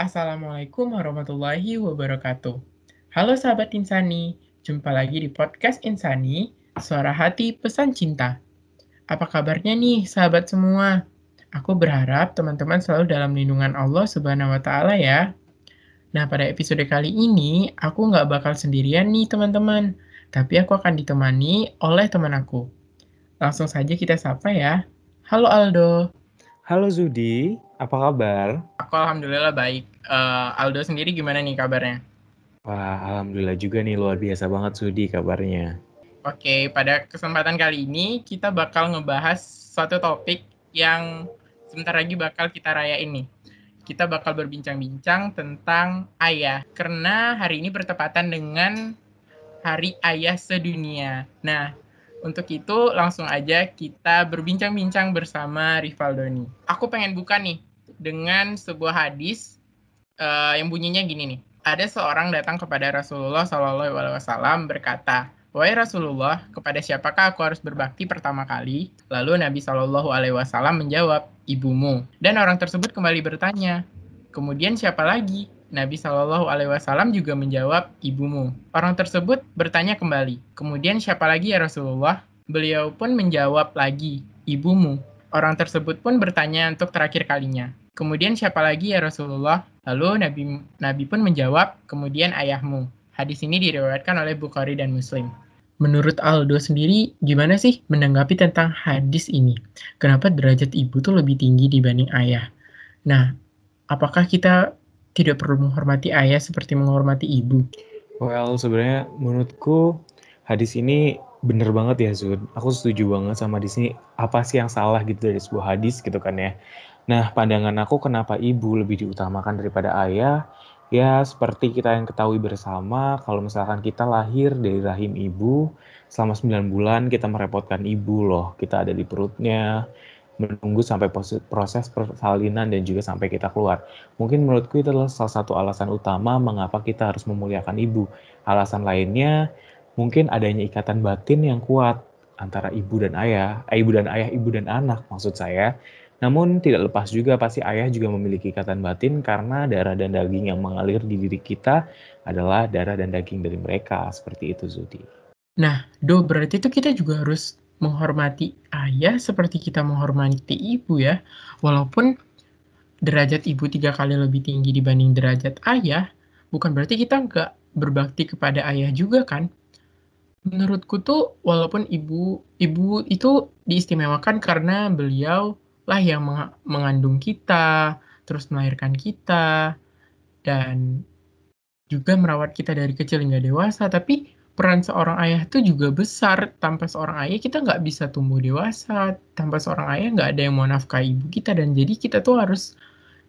Assalamualaikum warahmatullahi wabarakatuh. Halo sahabat Insani, jumpa lagi di podcast Insani, Suara Hati Pesan Cinta. Apa kabarnya nih sahabat semua? Aku berharap teman-teman selalu dalam lindungan Allah Subhanahu wa taala ya. Nah, pada episode kali ini aku nggak bakal sendirian nih teman-teman, tapi aku akan ditemani oleh teman aku. Langsung saja kita sapa ya. Halo Aldo. Halo Zudi, apa kabar? Aku alhamdulillah baik. Uh, Aldo sendiri gimana nih kabarnya? Wah, alhamdulillah juga nih luar biasa banget Zudi kabarnya. Oke, pada kesempatan kali ini kita bakal ngebahas suatu topik yang sebentar lagi bakal kita rayain nih. Kita bakal berbincang-bincang tentang ayah, karena hari ini bertepatan dengan Hari Ayah Sedunia. Nah, untuk itu langsung aja kita berbincang-bincang bersama Rifaldoni. Aku pengen buka nih dengan sebuah hadis uh, yang bunyinya gini nih. Ada seorang datang kepada Rasulullah Shallallahu Alaihi Wasallam berkata, Wahai Rasulullah, kepada siapakah aku harus berbakti pertama kali? Lalu Nabi Shallallahu Alaihi Wasallam menjawab, ibumu. Dan orang tersebut kembali bertanya, kemudian siapa lagi? Nabi Shallallahu Alaihi Wasallam juga menjawab, ibumu. Orang tersebut bertanya kembali, kemudian siapa lagi ya Rasulullah? Beliau pun menjawab lagi, ibumu. Orang tersebut pun bertanya untuk terakhir kalinya. Kemudian siapa lagi ya Rasulullah? Lalu Nabi Nabi pun menjawab, kemudian ayahmu. Hadis ini diriwayatkan oleh Bukhari dan Muslim. Menurut Aldo sendiri, gimana sih menanggapi tentang hadis ini? Kenapa derajat ibu tuh lebih tinggi dibanding ayah? Nah, apakah kita tidak perlu menghormati ayah seperti menghormati ibu? Well, sebenarnya menurutku hadis ini bener banget ya Zud. Aku setuju banget sama di sini. Apa sih yang salah gitu dari sebuah hadis gitu kan ya. Nah, pandangan aku kenapa ibu lebih diutamakan daripada ayah? Ya, seperti kita yang ketahui bersama, kalau misalkan kita lahir dari rahim ibu, selama 9 bulan kita merepotkan ibu loh. Kita ada di perutnya, menunggu sampai proses persalinan dan juga sampai kita keluar. Mungkin menurutku itu adalah salah satu alasan utama mengapa kita harus memuliakan ibu. Alasan lainnya mungkin adanya ikatan batin yang kuat antara ibu dan ayah, eh, ibu dan ayah, ibu dan anak maksud saya. Namun tidak lepas juga pasti ayah juga memiliki ikatan batin karena darah dan daging yang mengalir di diri kita adalah darah dan daging dari mereka. Seperti itu Zudi. Nah, Do berarti itu kita juga harus menghormati ayah seperti kita menghormati ibu ya. Walaupun derajat ibu tiga kali lebih tinggi dibanding derajat ayah, bukan berarti kita nggak berbakti kepada ayah juga kan. Menurutku tuh walaupun ibu ibu itu diistimewakan karena beliau lah yang mengandung kita, terus melahirkan kita, dan juga merawat kita dari kecil hingga dewasa, tapi peran seorang ayah itu juga besar. Tanpa seorang ayah kita nggak bisa tumbuh dewasa. Tanpa seorang ayah nggak ada yang mau nafkahi ibu kita. Dan jadi kita tuh harus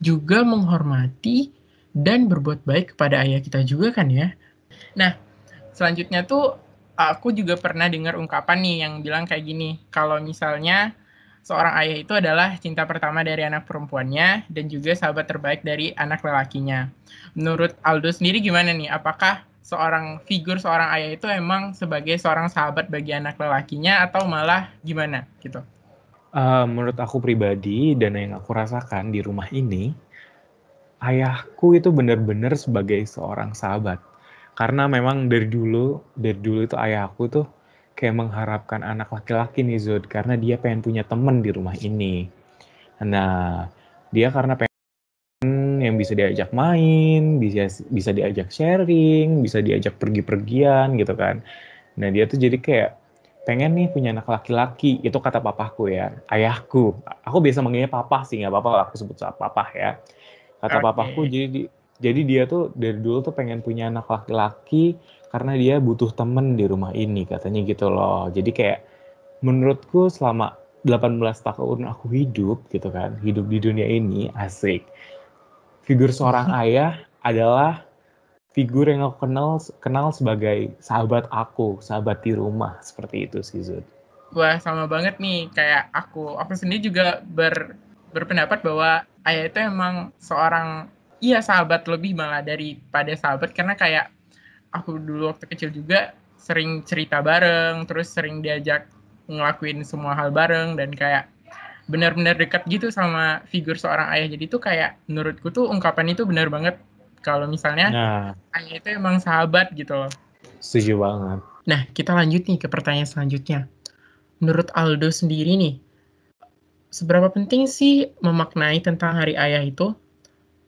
juga menghormati dan berbuat baik kepada ayah kita juga kan ya. Nah, selanjutnya tuh aku juga pernah dengar ungkapan nih yang bilang kayak gini. Kalau misalnya seorang ayah itu adalah cinta pertama dari anak perempuannya dan juga sahabat terbaik dari anak lelakinya. Menurut Aldo sendiri gimana nih? Apakah seorang figur seorang ayah itu emang sebagai seorang sahabat bagi anak lelakinya atau malah gimana gitu? Uh, menurut aku pribadi dan yang aku rasakan di rumah ini, ayahku itu benar-benar sebagai seorang sahabat. Karena memang dari dulu, dari dulu itu ayahku tuh kayak mengharapkan anak laki-laki nih Zud, karena dia pengen punya temen di rumah ini. Nah, dia karena pengen yang bisa diajak main, bisa bisa diajak sharing, bisa diajak pergi-pergian gitu kan. Nah dia tuh jadi kayak pengen nih punya anak laki-laki itu kata papaku ya ayahku aku biasa manggilnya papa sih nggak apa-apa aku sebut saat papa ya kata okay. papaku jadi jadi dia tuh dari dulu tuh pengen punya anak laki-laki karena dia butuh temen di rumah ini katanya gitu loh. Jadi kayak menurutku selama 18 tahun aku hidup gitu kan hidup di dunia ini asik. Figur seorang ayah adalah figur yang aku kenal kenal sebagai sahabat aku, sahabat di rumah. Seperti itu sih Zud. Wah sama banget nih. Kayak aku aku sendiri juga ber berpendapat bahwa ayah itu emang seorang iya sahabat lebih malah daripada sahabat. Karena kayak aku dulu waktu kecil juga sering cerita bareng terus sering diajak ngelakuin semua hal bareng dan kayak benar-benar dekat gitu sama figur seorang ayah. Jadi itu kayak menurutku tuh ungkapan itu benar banget kalau misalnya Nah, ayah itu emang sahabat gitu loh. setuju banget. Nah, kita lanjut nih ke pertanyaan selanjutnya. Menurut Aldo sendiri nih, seberapa penting sih memaknai tentang hari ayah itu?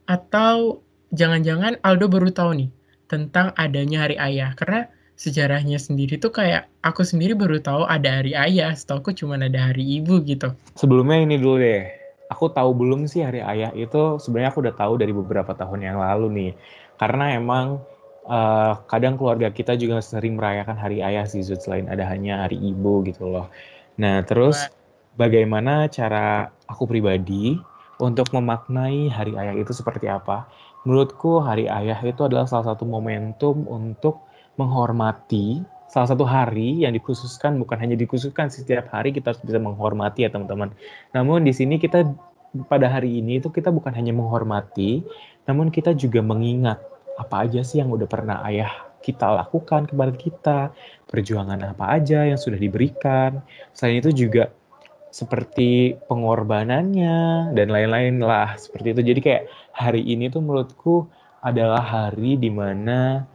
Atau jangan-jangan Aldo baru tahu nih tentang adanya hari ayah? Karena sejarahnya sendiri tuh kayak aku sendiri baru tahu ada hari ayah, setahu cuma ada hari ibu gitu. Sebelumnya ini dulu deh. Aku tahu belum sih hari ayah itu sebenarnya aku udah tahu dari beberapa tahun yang lalu nih. Karena emang eh, kadang keluarga kita juga sering merayakan hari ayah sih Zud, selain ada hanya hari ibu gitu loh. Nah, terus bagaimana cara aku pribadi untuk memaknai hari ayah itu seperti apa? Menurutku hari ayah itu adalah salah satu momentum untuk menghormati salah satu hari yang dikhususkan bukan hanya dikhususkan setiap hari kita harus bisa menghormati ya teman-teman. Namun di sini kita pada hari ini itu kita bukan hanya menghormati, namun kita juga mengingat apa aja sih yang udah pernah ayah kita lakukan kepada kita, perjuangan apa aja yang sudah diberikan. Selain itu juga seperti pengorbanannya dan lain-lain lah seperti itu. Jadi kayak hari ini tuh menurutku adalah hari di mana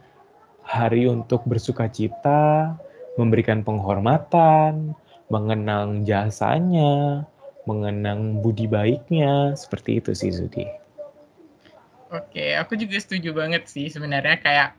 hari untuk bersuka cita, memberikan penghormatan, mengenang jasanya, mengenang budi baiknya, seperti itu sih Zudi. Oke, aku juga setuju banget sih sebenarnya kayak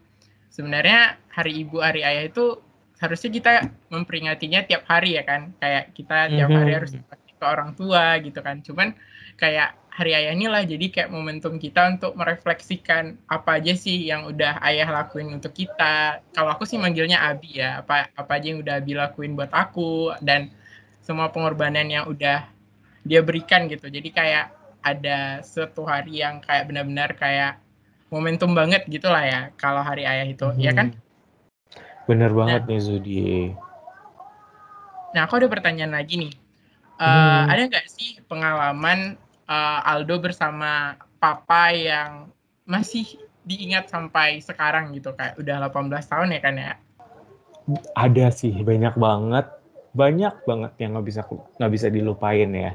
sebenarnya hari ibu hari ayah itu harusnya kita memperingatinya tiap hari ya kan? Kayak kita tiap hari Mhm. harus ke orang tua gitu kan? Cuman kayak hari ayah inilah jadi kayak momentum kita untuk merefleksikan apa aja sih yang udah ayah lakuin untuk kita. Kalau aku sih manggilnya Abi ya apa apa aja yang udah Abi lakuin buat aku dan semua pengorbanan yang udah dia berikan gitu. Jadi kayak ada suatu hari yang kayak benar-benar kayak momentum banget gitu lah ya kalau hari ayah itu. Ya kan Bener banget nih Zudi. Nah, aku ada pertanyaan lagi nih. Eh, Hmm. Ada nggak sih pengalaman eh, Aldo bersama papa yang masih diingat sampai sekarang gitu kayak udah 18 tahun ya kan ya? Ada sih banyak banget, banyak banget yang nggak bisa nggak bisa dilupain ya.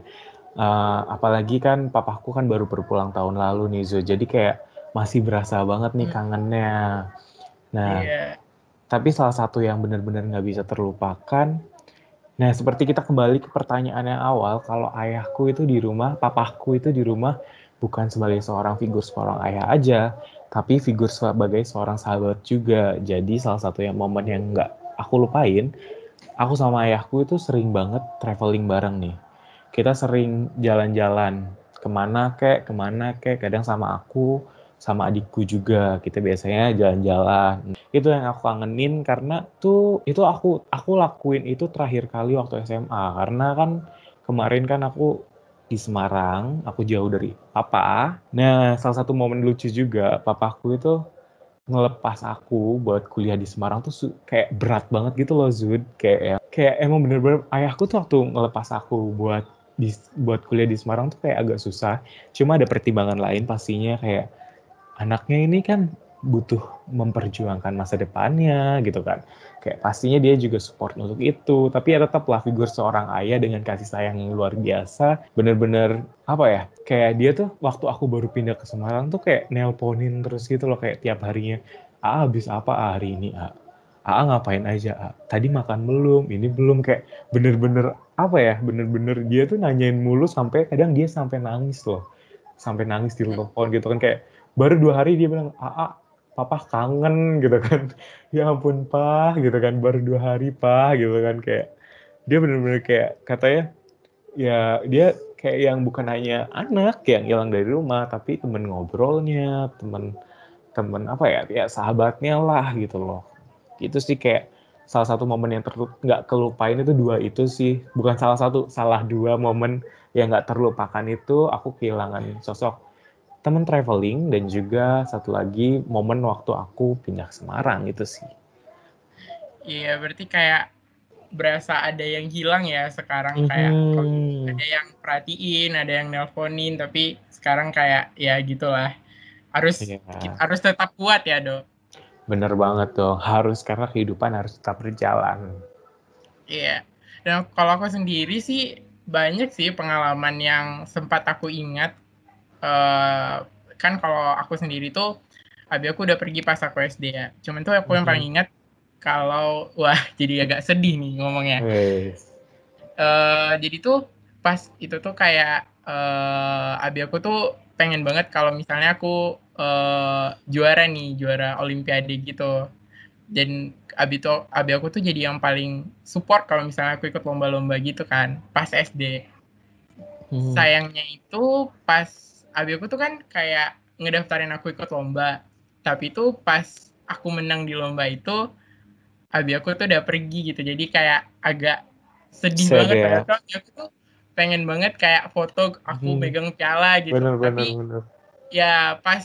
Eh, apalagi kan papaku kan baru berpulang tahun lalu nih Zo, jadi kayak masih berasa banget nih Hmm. kangennya. Nah, Iya. Tapi salah satu yang benar-benar nggak bisa terlupakan, nah seperti kita kembali ke pertanyaan yang awal, kalau ayahku itu di rumah, papaku itu di rumah bukan sebagai seorang figur seorang ayah aja, tapi figur sebagai seorang sahabat juga. Jadi salah satu yang momen yang nggak aku lupain, aku sama ayahku itu sering banget traveling bareng nih. Kita sering jalan-jalan ke mana kek, ke mana kek, kadang sama aku, sama adikku juga. Kita biasanya jalan-jalan. Itu yang aku kangenin karena tuh itu aku aku lakuin itu terakhir kali waktu SMA karena kan kemarin kan aku di Semarang, aku jauh dari papa. Nah, salah satu momen lucu juga, papaku itu ngelepas aku buat kuliah di Semarang tuh kayak berat banget gitu loh Zud kayak ya, kayak emang bener-bener ayahku tuh waktu ngelepas aku buat di, buat kuliah di Semarang tuh kayak agak susah cuma ada pertimbangan lain pastinya kayak anaknya ini kan butuh memperjuangkan masa depannya gitu kan. Kayak pastinya dia juga support untuk itu tapi ya tetaplah figur seorang ayah dengan kasih sayang yang luar biasa. Bener-bener apa ya kayak dia tuh waktu aku baru pindah ke Semarang tuh kayak nelponin terus gitu loh kayak tiap harinya ah habis apa ah, hari ini ah Ah ngapain aja ah tadi makan belum? Ini belum. Kayak bener-bener apa ya bener-bener dia tuh nanyain mulu sampai kadang dia sampai nangis loh. Sampai nangis di telepon gitu kan kayak baru dua hari dia bilang ah, papa kangen gitu kan. Ya ampun pak gitu kan. Baru dua hari pak gitu kan. Kayak dia bener-bener kayak katanya ya dia kayak yang bukan hanya anak yang hilang dari rumah tapi temen ngobrolnya temen temen apa ya ya sahabatnya lah gitu loh. Itu sih kayak salah satu momen yang nggak kelupain itu dua itu sih. Bukan salah satu salah dua momen yang nggak terlupakan itu aku kehilangan sosok temen traveling dan juga satu lagi momen waktu aku pindah ke Semarang itu sih Iya, berarti kayak berasa ada yang hilang ya sekarang kayak Mhm. ada yang perhatiin, ada yang nelponin, tapi sekarang kayak ya gitulah. Harus ki- harus tetap kuat ya, Dok. bener banget dong harus karena kehidupan harus tetap berjalan Iya. Dan kalau aku sendiri sih banyak sih pengalaman yang sempat aku ingat. Uh, kan kalau aku sendiri tuh, abi aku udah pergi pas aku SD ya. Cuman tuh aku yang paling ingat kalau wah jadi agak sedih nih ngomongnya. Uh, jadi tuh pas itu tuh kayak uh, abi aku tuh pengen banget kalau misalnya aku uh, juara nih juara olimpiade gitu dan abi tuh abi aku tuh jadi yang paling support kalau misalnya aku ikut lomba-lomba gitu kan pas SD hmm. sayangnya itu pas abi aku tuh kan kayak ngedaftarin aku ikut lomba tapi itu pas aku menang di lomba itu abi aku tuh udah pergi gitu jadi kayak agak sedih banget ya. aku tuh pengen banget kayak foto aku hmm. megang piala gitu bener, tapi bener, bener. ya pas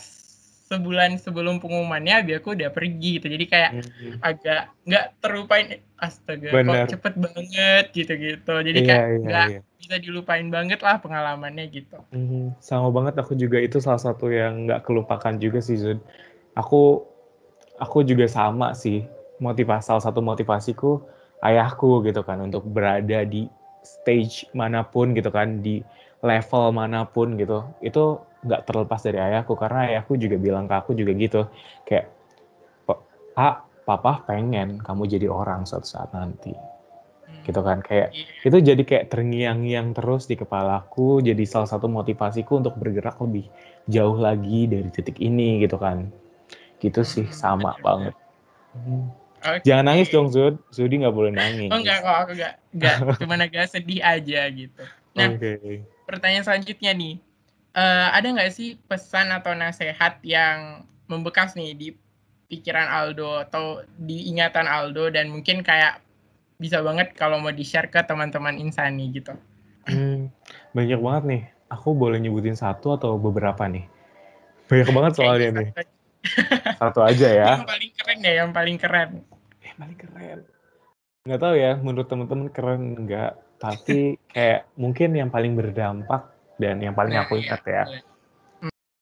sebulan sebelum pengumumannya biar aku udah pergi gitu jadi kayak hmm. agak nggak terlupain astaga bener. kok cepet banget gitu gitu jadi iya, kayak iya, nggak iya, iya. bisa dilupain banget lah pengalamannya gitu hmm. sama banget aku juga itu salah satu yang nggak kelupakan juga sih Zud aku aku juga sama sih motivasi salah satu motivasiku ayahku gitu kan untuk berada di stage mana pun gitu kan di level mana pun gitu itu nggak terlepas dari ayahku karena ayahku juga bilang ke aku juga gitu kayak pak papa pengen kamu jadi orang suatu saat nanti hmm. gitu kan kayak yeah. itu jadi kayak terngiang-ngiang terus di kepalaku jadi salah satu motivasiku untuk bergerak lebih jauh lagi dari titik ini gitu kan gitu sih hmm, sama banget hmm. Okay. Jangan nangis dong Zud, Zudi nggak boleh nangis. Oh enggak kok, aku enggak, enggak, cuma agak sedih aja gitu. Nah, okay. pertanyaan selanjutnya nih, uh, ada nggak sih pesan atau nasihat yang membekas nih di pikiran Aldo atau di ingatan Aldo dan mungkin kayak bisa banget kalau mau di-share ke teman-teman Insani gitu? Hmm, banyak banget nih. Aku boleh nyebutin satu atau beberapa nih? Banyak banget soalnya nih. Satu aja ya. Yang paling keren ya, yang paling keren. Yang paling keren. Nggak tahu ya, menurut teman-teman keren nggak. Tapi kayak mungkin yang paling berdampak dan yang paling aku ingat ya.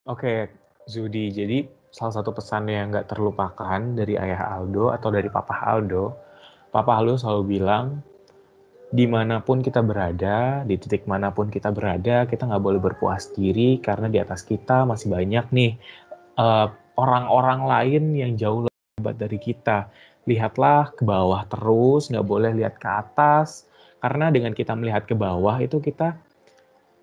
Oke, Zudi. Jadi salah satu pesan yang nggak terlupakan dari ayah Aldo atau dari papa Aldo, papa Aldo selalu bilang, di mana pun kita berada, di titik mana pun kita berada, kita nggak boleh berpuas diri karena di atas kita masih banyak nih uh, orang-orang lain yang jauh lebih hebat dari kita. Lihatlah ke bawah terus, nggak boleh lihat ke atas, karena dengan kita melihat ke bawah itu kita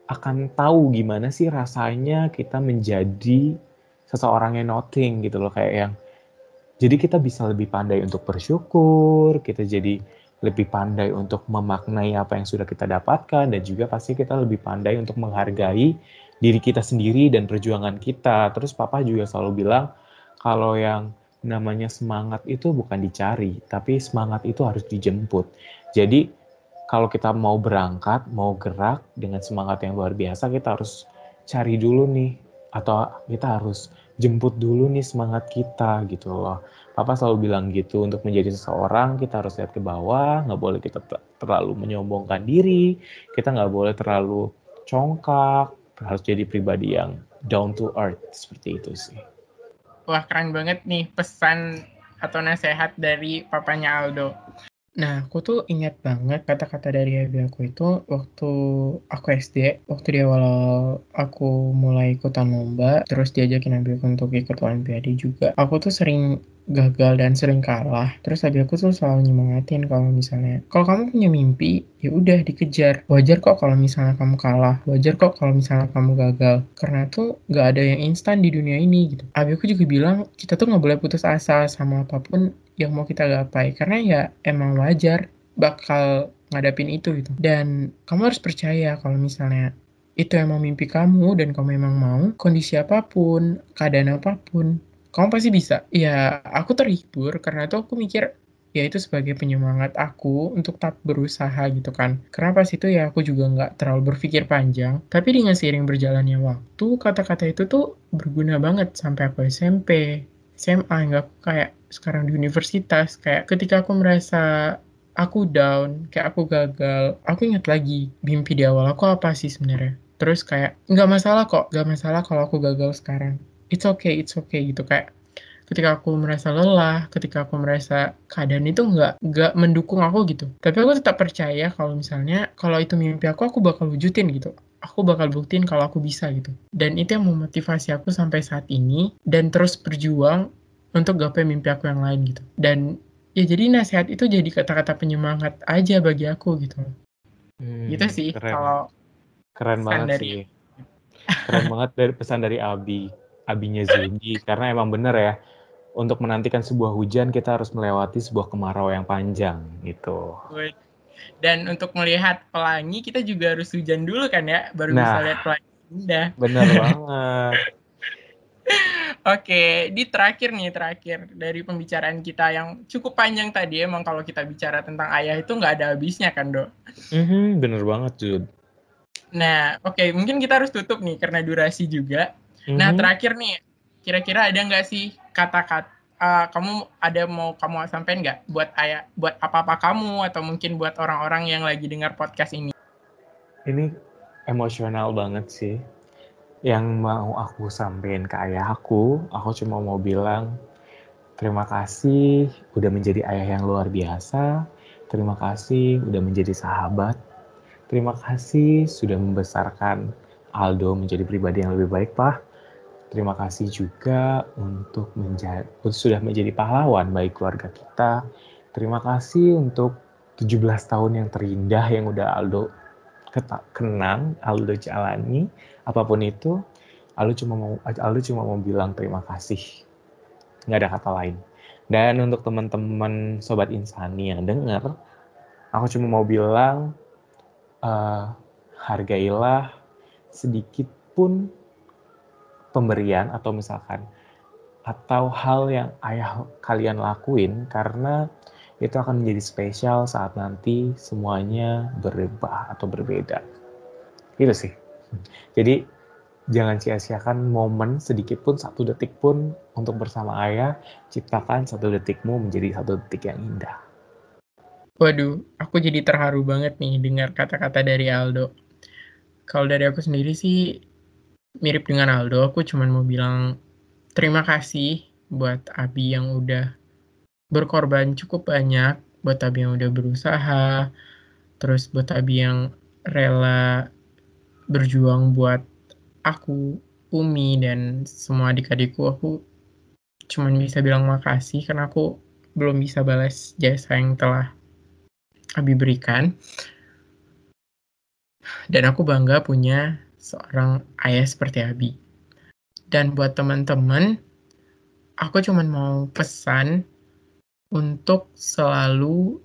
akan tahu gimana sih rasanya kita menjadi seseorang yang nothing gitu loh kayak yang jadi kita bisa lebih pandai untuk bersyukur, kita jadi lebih pandai untuk memaknai apa yang sudah kita dapatkan dan juga pasti kita lebih pandai untuk menghargai diri kita sendiri dan perjuangan kita. Terus papa juga selalu bilang kalau yang namanya semangat itu bukan dicari, tapi semangat itu harus dijemput. Jadi kalau kita mau berangkat, mau gerak dengan semangat yang luar biasa, kita harus cari dulu nih atau kita harus jemput dulu nih semangat kita gitu loh. Papa selalu bilang gitu, untuk menjadi seseorang kita harus lihat ke bawah, nggak boleh kita terlalu menyombongkan diri, kita nggak boleh terlalu congkak, harus jadi pribadi yang down to earth seperti itu sih. Wah keren banget nih pesan atau nasihat dari papanya Aldo. Nah, aku tuh ingat banget kata-kata dari ibu aku itu waktu aku SD, waktu di awal aku mulai ikutan lomba, terus diajakin ibu aku untuk ikut olimpiade juga. Aku tuh sering gagal dan sering kalah. Terus tadi aku tuh selalu nyemangatin kalau misalnya, kalau kamu punya mimpi, ya udah dikejar. Wajar kok kalau misalnya kamu kalah. Wajar kok kalau misalnya kamu gagal. Karena tuh nggak ada yang instan di dunia ini gitu. Aku juga bilang kita tuh nggak boleh putus asa sama apa pun yang mau kita gapai. Karena ya emang wajar bakal ngadapin itu gitu. Dan kamu harus percaya kalau misalnya itu emang mimpi kamu dan kamu emang mau kondisi apa pun, keadaan apa pun, kamu pasti bisa. Ya, aku terhibur karena itu aku mikir ya itu sebagai penyemangat aku untuk tetap berusaha gitu kan. Karena pas itu ya aku juga nggak terlalu berpikir panjang. Tapi dengan seiring berjalannya waktu, kata-kata itu tuh berguna banget sampai aku SMP, SMA, nggak kayak sekarang di universitas. Kayak ketika aku merasa aku down, kayak aku gagal, aku ingat lagi mimpi di awal aku apa sih sebenarnya. Terus kayak nggak masalah kok, nggak masalah kalau aku gagal sekarang it's okay it's okay gitu kayak ketika aku merasa lelah, ketika aku merasa keadaan itu nggak nggak mendukung aku gitu. Tapi aku tetap percaya kalau misalnya kalau itu mimpi aku, aku bakal wujudin gitu. Aku bakal buktiin kalau aku bisa gitu. Dan itu yang memotivasi aku sampai saat ini dan terus berjuang untuk gapai mimpi aku yang lain gitu. Dan ya jadi nasihat itu jadi kata-kata penyemangat aja bagi aku gitu. Hmm, gitu sih keren. kalau keren banget dari... sih. Keren banget dari pesan dari Abi, Abinya Zundi karena emang bener ya untuk menantikan sebuah hujan kita harus melewati sebuah kemarau yang panjang gitu. Dan untuk melihat pelangi kita juga harus hujan dulu kan ya, baru nah, bisa lihat pelangi indah. Bener banget. Oke, di terakhir nih terakhir dari pembicaraan kita yang cukup panjang tadi emang kalau kita bicara tentang ayah itu nggak ada habisnya kan dok? Mm-hmm, bener banget Jud. Nah, oke okay, mungkin kita harus tutup nih karena durasi juga. Mm-hmm. Nah terakhir nih, kira-kira ada nggak sih kata-kata uh, kamu ada mau kamu sampaikan nggak buat ayah, buat apa-apa kamu atau mungkin buat orang-orang yang lagi dengar podcast ini? Ini emosional banget sih yang mau aku sampaikan ke ayah aku, aku cuma mau bilang terima kasih udah menjadi ayah yang luar biasa, terima kasih udah menjadi sahabat, terima kasih sudah membesarkan Aldo menjadi pribadi yang lebih baik, Pak. Terima kasih juga untuk menjadi sudah menjadi pahlawan baik keluarga kita. Terima kasih untuk 17 tahun yang terindah yang udah Aldo kenang, Aldo jalani, apa pun itu, Aldo cuma mau Aldo cuma mau bilang terima kasih. Nggak ada kata lain. Dan untuk teman-teman sobat insani yang dengar, aku cuma mau bilang uh, hargailah sedikit pun pemberian atau misalkan atau hal yang ayah kalian lakuin karena itu akan menjadi spesial saat nanti semuanya berubah atau berbeda. Itu sih. Jadi jangan sia-siakan momen sedikit pun satu detik pun untuk bersama ayah. Ciptakan satu detikmu menjadi satu detik yang indah. Waduh, aku jadi terharu banget nih dengar kata-kata dari Aldo. Kalau dari aku sendiri sih mirip dengan Aldo, aku cuma mau bilang terima kasih buat Abi yang udah berkorban cukup banyak buat Abi yang udah berusaha, terus buat Abi yang rela berjuang buat aku, Umi, dan semua adik-adikku, aku cuma bisa bilang makasih karena aku belum bisa balas jasa yang telah Abi berikan. Dan aku bangga punya seorang ayah seperti Abi. Dan buat teman-teman, aku cuma mau pesan untuk selalu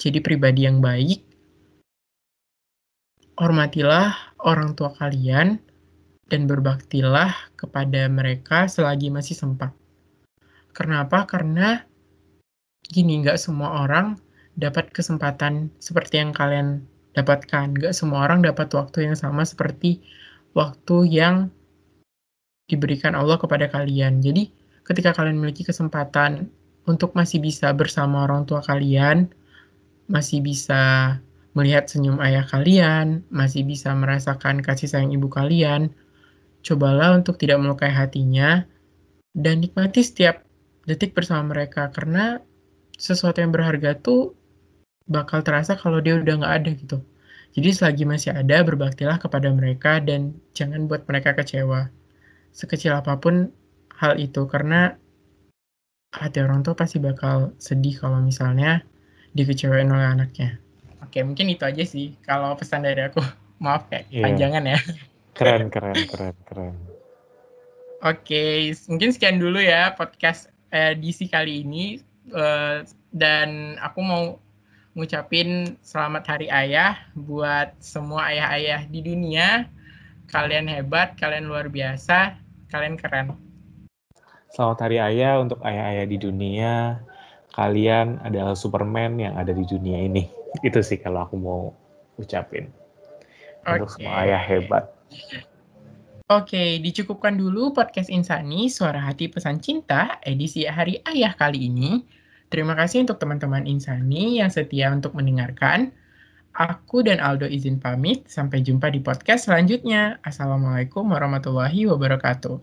jadi pribadi yang baik. Hormatilah orang tua kalian dan berbaktilah kepada mereka selagi masih sempat. Kenapa? Karena gini, nggak semua orang dapat kesempatan seperti yang kalian dapatkan. Nggak semua orang dapat waktu yang sama seperti waktu yang diberikan Allah kepada kalian. Jadi, ketika kalian memiliki kesempatan untuk masih bisa bersama orang tua kalian, masih bisa melihat senyum ayah kalian, masih bisa merasakan kasih sayang ibu kalian, cobalah untuk tidak melukai hatinya dan nikmati setiap detik bersama mereka karena sesuatu yang berharga tuh bakal terasa kalau dia udah nggak ada gitu. Jadi selagi masih ada, berbaktilah kepada mereka dan jangan buat mereka kecewa. Sekecil apa pun hal itu, karena hati orang tua pasti bakal sedih kalau misalnya dikecewain oleh anaknya. Oke, mungkin itu aja sih kalau pesan dari aku. Maaf kayak yeah. panjangan ya. Keren, keren, keren, keren. Oke, mungkin sekian dulu ya podcast edisi kali ini. Uh, dan aku mau ngucapin selamat hari ayah buat semua ayah-ayah di dunia. Kalian hebat, kalian luar biasa, kalian keren. Selamat Hari Ayah untuk ayah-ayah di dunia. Kalian adalah Superman yang ada di dunia ini. Itu sih kalau aku mau ucapin. Okay. Untuk semua ayah hebat. Oke, okay, dicukupkan dulu podcast Insani, Suara Hati Pesan Cinta, edisi Hari Ayah kali ini. Terima kasih untuk teman-teman Insani yang setia untuk mendengarkan. Aku dan Aldo izin pamit. Sampai jumpa di podcast selanjutnya. Assalamualaikum warahmatullahi wabarakatuh.